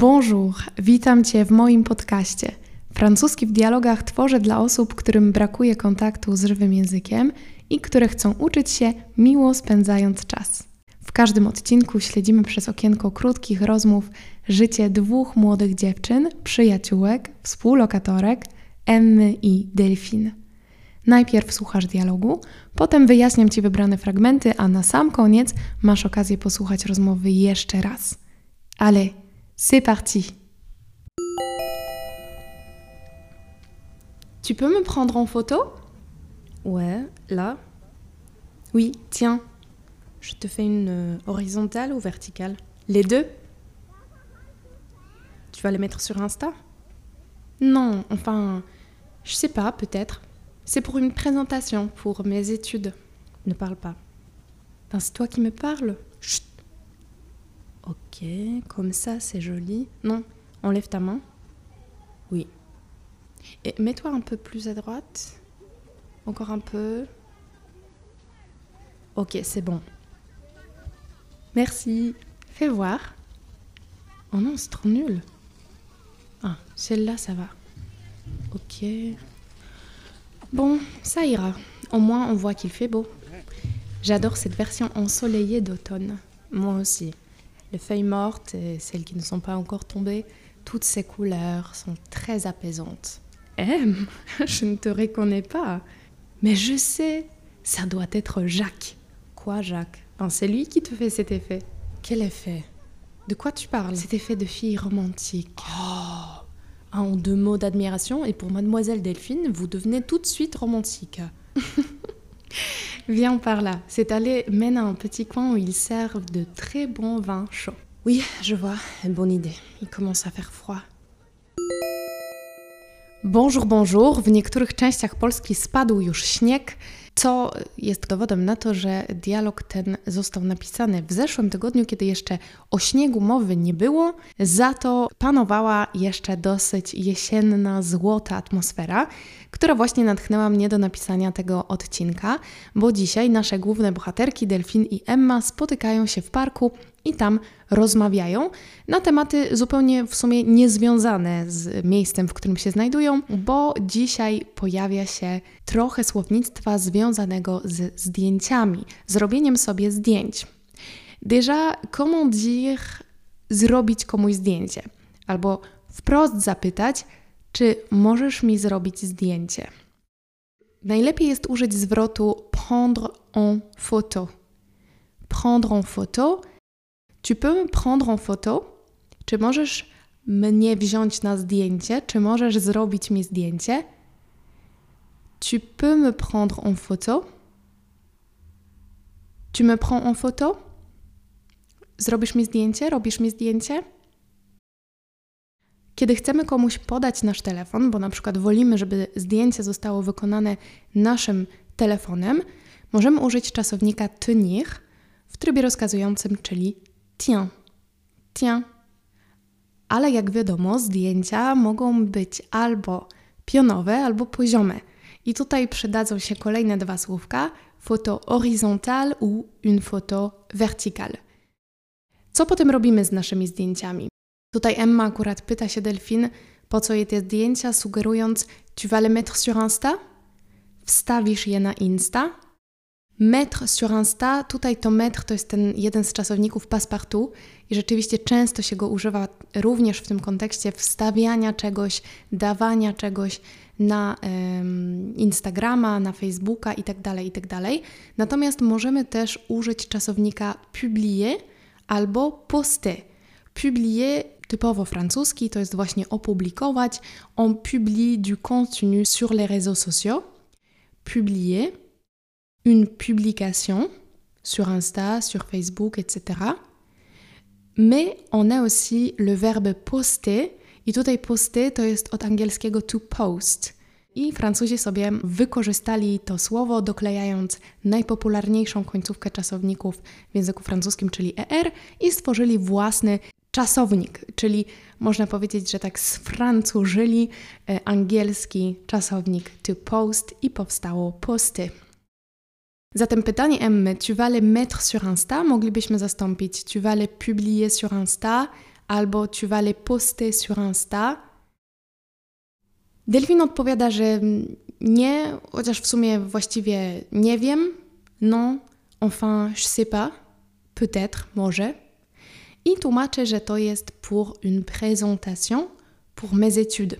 Bonjour, witam Cię w moim podcaście. Francuski w dialogach tworzę dla osób, którym brakuje kontaktu z żywym językiem i które chcą uczyć się miło spędzając czas. W każdym odcinku śledzimy przez okienko krótkich rozmów życie dwóch młodych dziewczyn, przyjaciółek, współlokatorek, Emmy i Delfin. Najpierw słuchasz dialogu, potem wyjaśniam Ci wybrane fragmenty, a na sam koniec masz okazję posłuchać rozmowy jeszcze raz. Ale C'est parti. Tu peux me prendre en photo? Ouais, là. Oui, tiens. Je te fais une euh, horizontale ou verticale? Les deux Tu vas les mettre sur Insta? Non, enfin, je sais pas, peut-être. C'est pour une présentation, pour mes études. Ne parle pas. Ben, c'est toi qui me parles. Chut Ok, comme ça c'est joli. Non, enlève ta main. Oui. Et mets-toi un peu plus à droite. Encore un peu. Ok, c'est bon. Merci. Fais voir. Oh non, c'est trop nul. Ah, celle-là, ça va. Ok. Bon, ça ira. Au moins, on voit qu'il fait beau. J'adore cette version ensoleillée d'automne. Moi aussi. Les feuilles mortes et celles qui ne sont pas encore tombées, toutes ces couleurs sont très apaisantes. M, je ne te reconnais pas. Mais je sais, ça doit être Jacques. Quoi, Jacques? Ben, C'est lui qui te fait cet effet. Quel effet? De quoi tu parles? Cet effet de fille romantique. Oh En deux mots d'admiration, et pour mademoiselle Delphine, vous devenez tout de suite romantique. Viens par là. Cette allée mène à un petit coin où ils servent de très bons vins chauds. Oui, je vois. Bonne idée. Il commence à faire froid. Bonjour, bonjour. W niektórych częściach Polski spadł już śnieg, co jest dowodem na to, że dialog ten został napisany w zeszłym tygodniu, kiedy jeszcze o śniegu mowy nie było, za to panowała jeszcze dosyć jesienna, złota atmosfera, która właśnie natchnęła mnie do napisania tego odcinka, bo dzisiaj nasze główne bohaterki, Delfin i Emma, spotykają się w parku i tam rozmawiają na tematy zupełnie w sumie niezwiązane z miejscem, w którym się znajdują, bo dzisiaj pojawia się trochę słownictwa związanego z zdjęciami, zrobieniem sobie zdjęć. Déjà, comment dire zrobić komuś zdjęcie? Albo wprost zapytać, czy możesz mi zrobić zdjęcie? Najlepiej jest użyć zwrotu prendre en photo. Prendre en photo Tu peux me prendre en photo? Czy możesz mnie wziąć na zdjęcie? Czy możesz zrobić mi zdjęcie? Tu peux me prendre en photo? Tu me prends en photo? Zrobisz mi zdjęcie? Robisz mi zdjęcie? Kiedy chcemy komuś podać nasz telefon, bo na przykład wolimy, żeby zdjęcie zostało wykonane naszym telefonem, możemy użyć czasownika tenir w trybie rozkazującym, czyli tiens, tiens. Ale jak wiadomo, zdjęcia mogą być albo pionowe, albo poziome. I tutaj przydadzą się kolejne dwa słówka: photo horizontale ou une photo verticale. Co potem robimy z naszymi zdjęciami? Tutaj Emma akurat pyta się Delfin, po co jej te zdjęcia, sugerując: Tu vas les mettre sur Insta? Wstawisz je na Insta? Mettre sur Insta, tutaj to mettre to jest ten jeden z czasowników passepartout i rzeczywiście często się go używa również w tym kontekście wstawiania czegoś, dawania czegoś na Instagrama, na Facebooka itd., itd. Natomiast możemy też użyć czasownika publier albo poster. Publier typowo francuski to jest właśnie opublikować. On publie du contenu sur les réseaux sociaux. Publier une publication sur Insta, sur Facebook, etc. Mais on a aussi le verbe poster. I tutaj poster to jest od angielskiego to post. I Francuzi sobie wykorzystali to słowo, doklejając najpopularniejszą końcówkę czasowników w języku francuskim, czyli er, i stworzyli własny czasownik, czyli można powiedzieć, że tak sfrancużyli e, angielski czasownik to post i powstało posty. Zatem pytanie Emmy, tu vas les mettre sur Insta, moglibyśmy zastąpić tu vas les publier sur Insta albo tu vas les poster sur Insta. Delfin odpowiada, że nie, chociaż w sumie właściwie nie wiem. Non, enfin, je sais pas. Peut-être, może. I tłumaczę, że to jest pour une présentation pour mes études.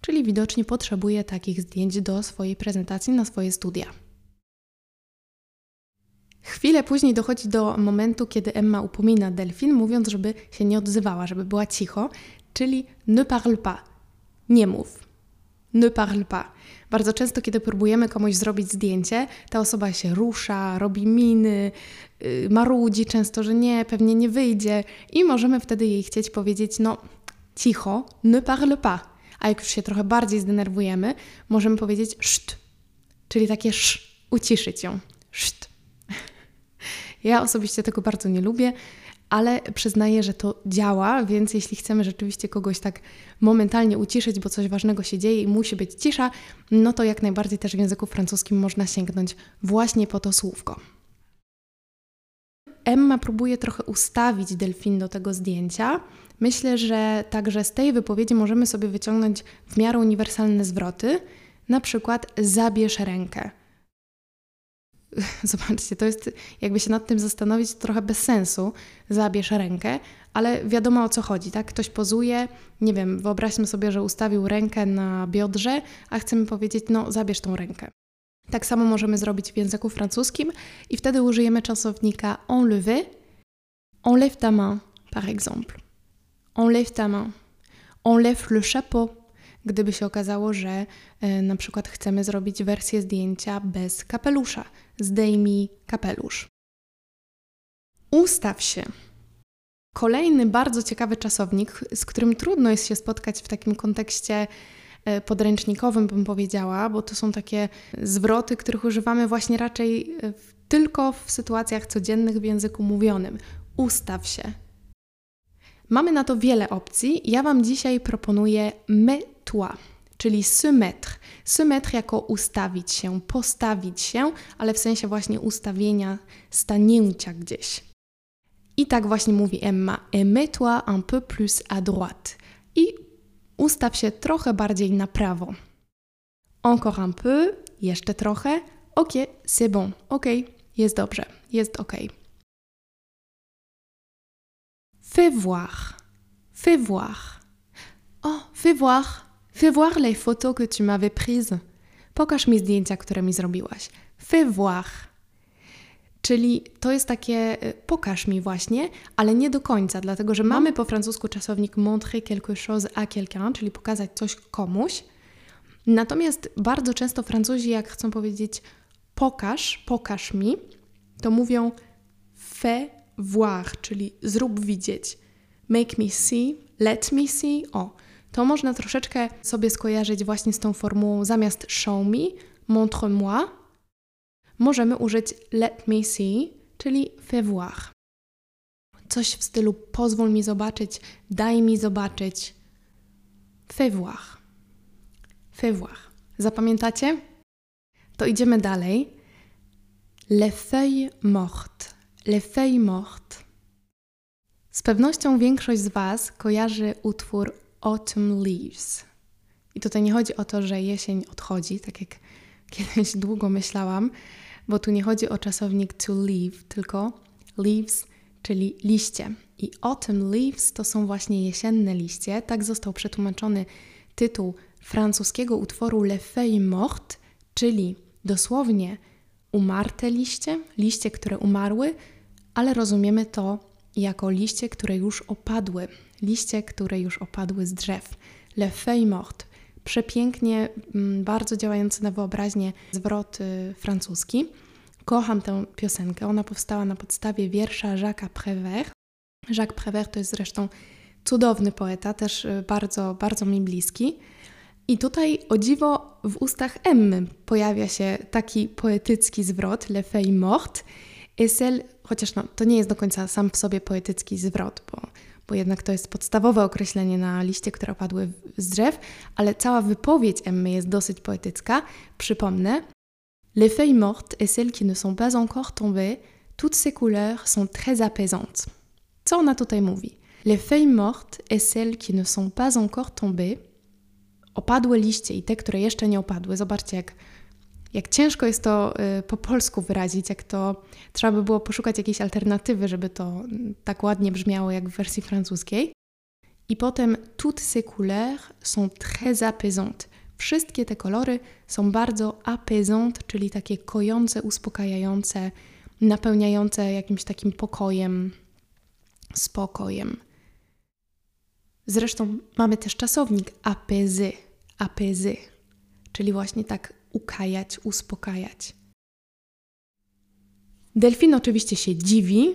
Czyli widocznie potrzebuje takich zdjęć do swojej prezentacji na swoje studia. Chwilę później dochodzi do momentu, kiedy Emma upomina Delfin, mówiąc, żeby się nie odzywała, żeby była cicho, czyli ne parle pas, nie mów. Ne parle pas. Bardzo często, kiedy próbujemy komuś zrobić zdjęcie, ta osoba się rusza, robi miny, yy, marudzi często, że nie, pewnie nie wyjdzie, i możemy wtedy jej chcieć powiedzieć: No, cicho, ne parle pas. A jak już się trochę bardziej zdenerwujemy, możemy powiedzieć szt, czyli takie sz, uciszyć ją. Szt. Ja osobiście tego bardzo nie lubię, ale przyznaję, że to działa, więc jeśli chcemy rzeczywiście kogoś tak momentalnie uciszyć, bo coś ważnego się dzieje i musi być cisza, no to jak najbardziej też w języku francuskim można sięgnąć właśnie po to słówko. Emma próbuje trochę ustawić delfin do tego zdjęcia. Myślę, że także z tej wypowiedzi możemy sobie wyciągnąć w miarę uniwersalne zwroty, na przykład zabierz rękę. Zobaczcie, to jest, jakby się nad tym zastanowić, trochę bez sensu. Zabierz rękę, ale wiadomo o co chodzi, tak? Ktoś pozuje, nie wiem, wyobraźmy sobie, że ustawił rękę na biodrze, a chcemy powiedzieć, no zabierz tą rękę. Tak samo możemy zrobić w języku francuskim i wtedy użyjemy czasownika enlever. Enlève ta main, par exemple. Enlève ta main. Enlève le chapeau gdyby się okazało, że y, na przykład chcemy zrobić wersję zdjęcia bez kapelusza. Zdejmij kapelusz. Ustaw się. Kolejny bardzo ciekawy czasownik, z którym trudno jest się spotkać w takim kontekście e, podręcznikowym, bym powiedziała, bo to są takie zwroty, których używamy właśnie raczej e, tylko w sytuacjach codziennych w języku mówionym. Ustaw się. Mamy na to wiele opcji. Ja Wam dzisiaj proponuję mets-toi, czyli se mettre. Se mettre jako ustawić się, postawić się, ale w sensie właśnie ustawienia, stanięcia gdzieś. I tak właśnie mówi Emma, et mets-toi un peu plus à droite. I ustaw się trochę bardziej na prawo. Encore un peu, jeszcze trochę. Ok, c'est bon, ok, jest dobrze, jest ok. Fais voir. Fais voir. Oh, fais voir. Fais voir les photos que tu m'avais prises. Pokaż mi zdjęcia, które mi zrobiłaś. Fais voir. Czyli to jest takie y, pokaż mi właśnie, ale nie do końca, dlatego że mamy po francusku czasownik montrer quelque chose à quelqu'un, czyli pokazać coś komuś. Natomiast bardzo często Francuzi, jak chcą powiedzieć pokaż, pokaż mi, to mówią fais voir, czyli zrób widzieć. Make me see, let me see. O, to można troszeczkę sobie skojarzyć właśnie z tą formułą zamiast show me, montre-moi. Możemy użyć let me see, czyli fais voir. Coś w stylu pozwól mi zobaczyć, daj mi zobaczyć. Fais voir. Fais voir. Zapamiętacie? To idziemy dalej. Les feuilles mortes Les feuilles mortes. Z pewnością większość z Was kojarzy utwór Autumn Leaves. I tutaj nie chodzi o to, że jesień odchodzi, tak jak kiedyś długo myślałam, bo tu nie chodzi o czasownik to leave, tylko leaves, czyli liście. I autumn leaves to są właśnie jesienne liście. Tak został przetłumaczony tytuł francuskiego utworu Les Feuilles Mortes, czyli dosłownie umarte liście, liście, które umarły, ale rozumiemy to jako liście, które już opadły, liście, które już opadły z drzew. Le feuille morte. Przepięknie, mm, bardzo działający na wyobraźnię zwrot y, francuski. Kocham tę piosenkę. Ona powstała na podstawie wiersza Jacques'a Prévert. Jacques Prévert to jest zresztą cudowny poeta, też y, bardzo, bardzo mi bliski. I tutaj o dziwo w ustach Emmy pojawia się taki poetycki zwrot Le feuille morte. Celle chociaż no, to nie jest do końca sam w sobie poetycki zwrot, bo, bo jednak to jest podstawowe określenie na liście, które opadły z drzew, ale cała wypowiedź Emmy jest dosyć poetycka. Przypomnę. Les feuilles mortes et celles qui ne sont pas encore tombées, toutes ces couleurs sont très apaisantes. Co ona tutaj mówi? Les feuilles mortes et celles qui ne sont pas encore tombées. Opadłe liście i te, które jeszcze nie opadły. Zobaczcie, jak, jak ciężko jest to y, po polsku wyrazić, jak to trzeba by było poszukać jakiejś alternatywy, żeby to tak ładnie brzmiało jak w wersji francuskiej. I potem toutes ces couleurs sont très apaisantes. Wszystkie te kolory są bardzo apaisantes, czyli takie kojące, uspokajające, napełniające jakimś takim pokojem, spokojem. Zresztą mamy też czasownik apaiser, apaiser, czyli właśnie tak ukajać, uspokajać. Delfin oczywiście się dziwi,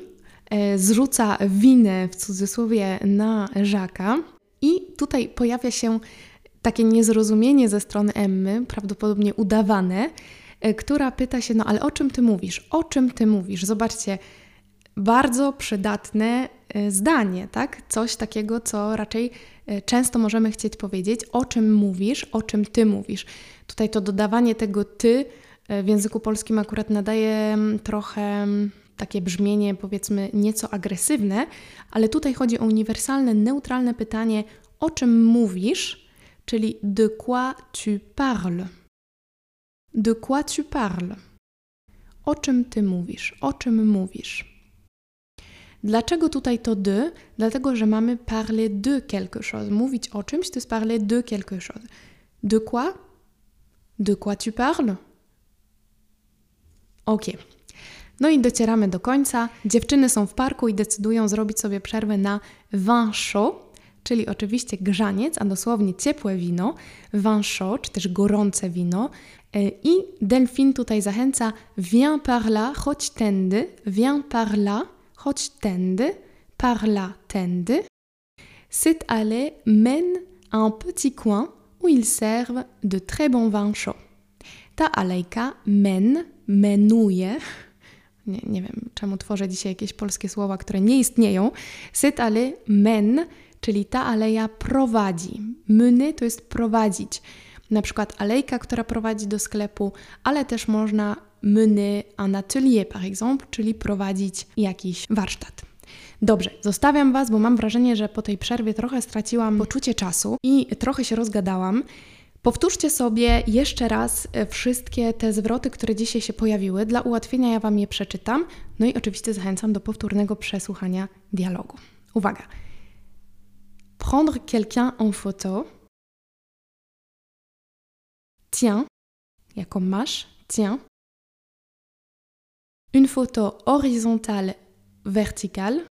e, zrzuca winę w cudzysłowie na Żaka i tutaj pojawia się takie niezrozumienie ze strony Emmy, prawdopodobnie udawane, e, która pyta się, no ale o czym ty mówisz? O czym ty mówisz? Zobaczcie, bardzo przydatne e, zdanie, tak? Coś takiego, co raczej często możemy chcieć powiedzieć, o czym mówisz, o czym ty mówisz. Tutaj to dodawanie tego ty w języku polskim akurat nadaje mm, trochę mm, takie brzmienie, powiedzmy, nieco agresywne, ale tutaj chodzi o uniwersalne, neutralne pytanie, o czym mówisz, czyli de quoi tu parles? De quoi tu parles? O czym ty mówisz? O czym mówisz? Dlaczego tutaj to de? Dlatego, że mamy parler de quelque chose. Mówić o czymś to jest parler de quelque chose. De quoi? De quoi tu parles? Ok. No i docieramy do końca. Dziewczyny są w parku i decydują zrobić sobie przerwę na vin chaud czyli oczywiście grzaniec, a dosłownie ciepłe wino, vin chaud, czy też gorące wino. E, I delfin tutaj zachęca viens par là, chodź tędy, viens par là, chodź tędy, par là, tędy. Cette allée mène un petit coin où ils servent de très bons vins chauds. Ta alejka mène, menuje, nie, nie wiem czemu tworzę dzisiaj jakieś polskie słowa, które nie istnieją. Cette allée mène czyli ta aleja prowadzi. Mny to jest prowadzić. Na przykład alejka, która prowadzi do sklepu, ale też można mener un atelier, par exemple, czyli prowadzić jakiś warsztat. Dobrze, zostawiam Was, bo mam wrażenie, że po tej przerwie trochę straciłam poczucie czasu i trochę się rozgadałam. Powtórzcie sobie jeszcze raz e, wszystkie te zwroty, które dzisiaj się pojawiły. Dla ułatwienia ja Wam je przeczytam. No i oczywiście zachęcam do powtórnego przesłuchania dialogu. Uwaga! Prendre quelqu'un en photo. Tiens, comme mâche, tiens. Une photo horizontale, verticale.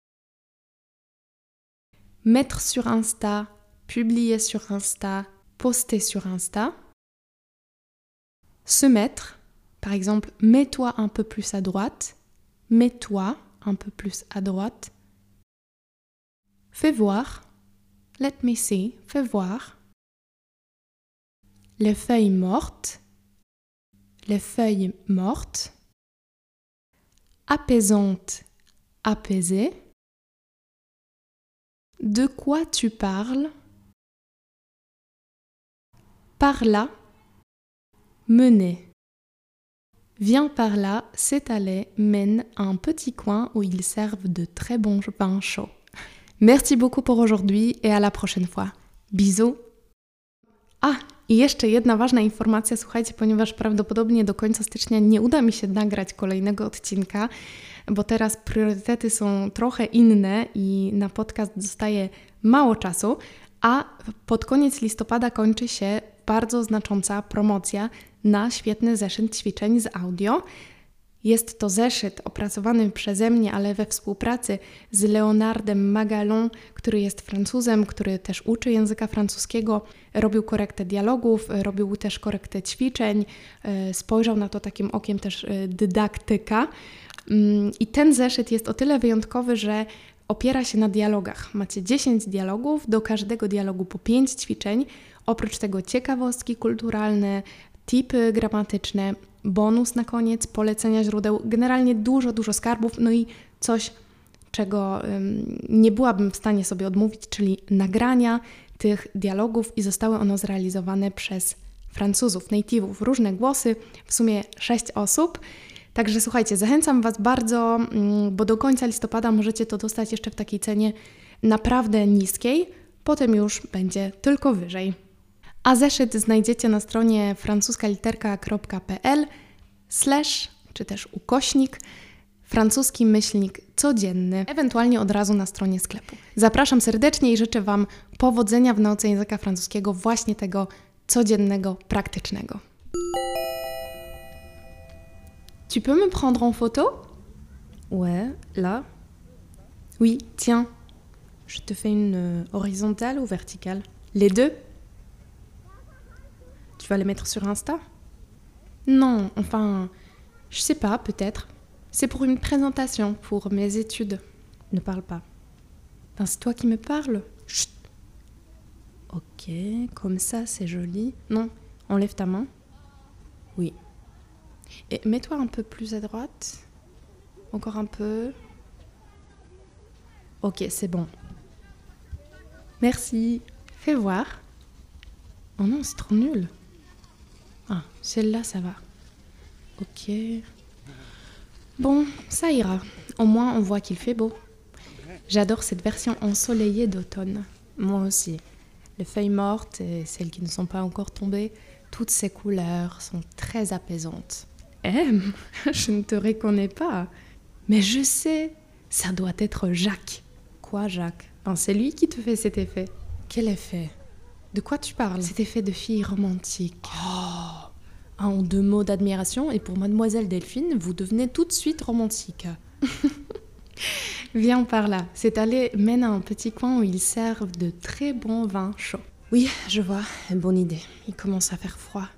Mettre sur Insta, publier sur Insta, poster sur Insta. Se mettre, par exemple, mets-toi un peu plus à droite, mets-toi un peu plus à droite. Fais voir, Let me see, fais voir. Les feuilles mortes. Les feuilles mortes. Apaisante, apaisée. De quoi tu parles? Par là, mener. Viens par là, c'est allée mène à un petit coin où ils servent de très bons pains chauds. Merci beaucoup pour aujourd'hui et à la prochaine fois. Bisous. A, i jeszcze jedna ważna informacja, słuchajcie, ponieważ prawdopodobnie do końca stycznia nie uda mi się nagrać kolejnego odcinka, bo teraz priorytety są trochę inne i na podcast zostaje mało czasu, a pod koniec listopada kończy się bardzo znacząca promocja na świetny zeszyt ćwiczeń z audio. Jest to zeszyt opracowany przeze mnie, ale we współpracy z Leonardem Magalon, który jest Francuzem, który też uczy języka francuskiego, robił korektę dialogów, robił też korektę ćwiczeń, e, spojrzał na to takim okiem też e, dydaktyka. Mm, I ten zeszyt jest o tyle wyjątkowy, że opiera się na dialogach. Macie 10 dialogów, do każdego dialogu po 5 ćwiczeń. Oprócz tego ciekawostki kulturalne, tipy gramatyczne, bonus na koniec, polecenia źródeł, generalnie dużo, dużo skarbów, no i coś, czego nie byłabym w stanie sobie odmówić, czyli nagrania tych dialogów i zostały one zrealizowane przez Francuzów, native'ów, różne głosy, w sumie sześć osób. Także słuchajcie, zachęcam Was bardzo, bo do końca listopada możecie to dostać jeszcze w takiej cenie naprawdę niskiej, potem już będzie tylko wyżej. A zeszyt znajdziecie na stronie francuskaliterka.pl slash czy też ukośnik francuski myślnik codzienny, ewentualnie od razu na stronie sklepu. Zapraszam serdecznie i życzę Wam powodzenia w nauce języka francuskiego, właśnie tego codziennego, praktycznego. Tu peux me prendre en photo Ouais, là Oui, tiens. Je te fais une euh, horizontale ou verticale Les deux Tu vas les mettre sur Insta? Non, enfin, je sais pas, peut-être. C'est pour une présentation, pour mes études. Ne parle pas. C'est toi qui me parles. Chut. Ok, comme ça, c'est joli. Non, enlève ta main. Oui. Et mets-toi un peu plus à droite. Encore un peu. Ok, c'est bon. Merci. Fais voir. Oh non, c'est trop nul. Ah, celle-là, ça va. Ok. Bon, ça ira. Au moins, on voit qu'il fait beau. J'adore cette version ensoleillée d'automne. Moi aussi. Les feuilles mortes et celles qui ne sont pas encore tombées, toutes ces couleurs sont très apaisantes. M, je ne te reconnais pas. Mais je sais, ça doit être Jacques. Quoi, Jacques? Ben, C'est lui qui te fait cet effet. Quel effet? De quoi tu parles? Cet effet de fille romantique. Oh En deux mots d'admiration, et pour mademoiselle Delphine, vous devenez tout de suite romantique. Viens par là. Cet allée mène à un petit coin où ils servent de très bons vins chauds. Oui, je vois. Bonne idée. Il commence à faire froid.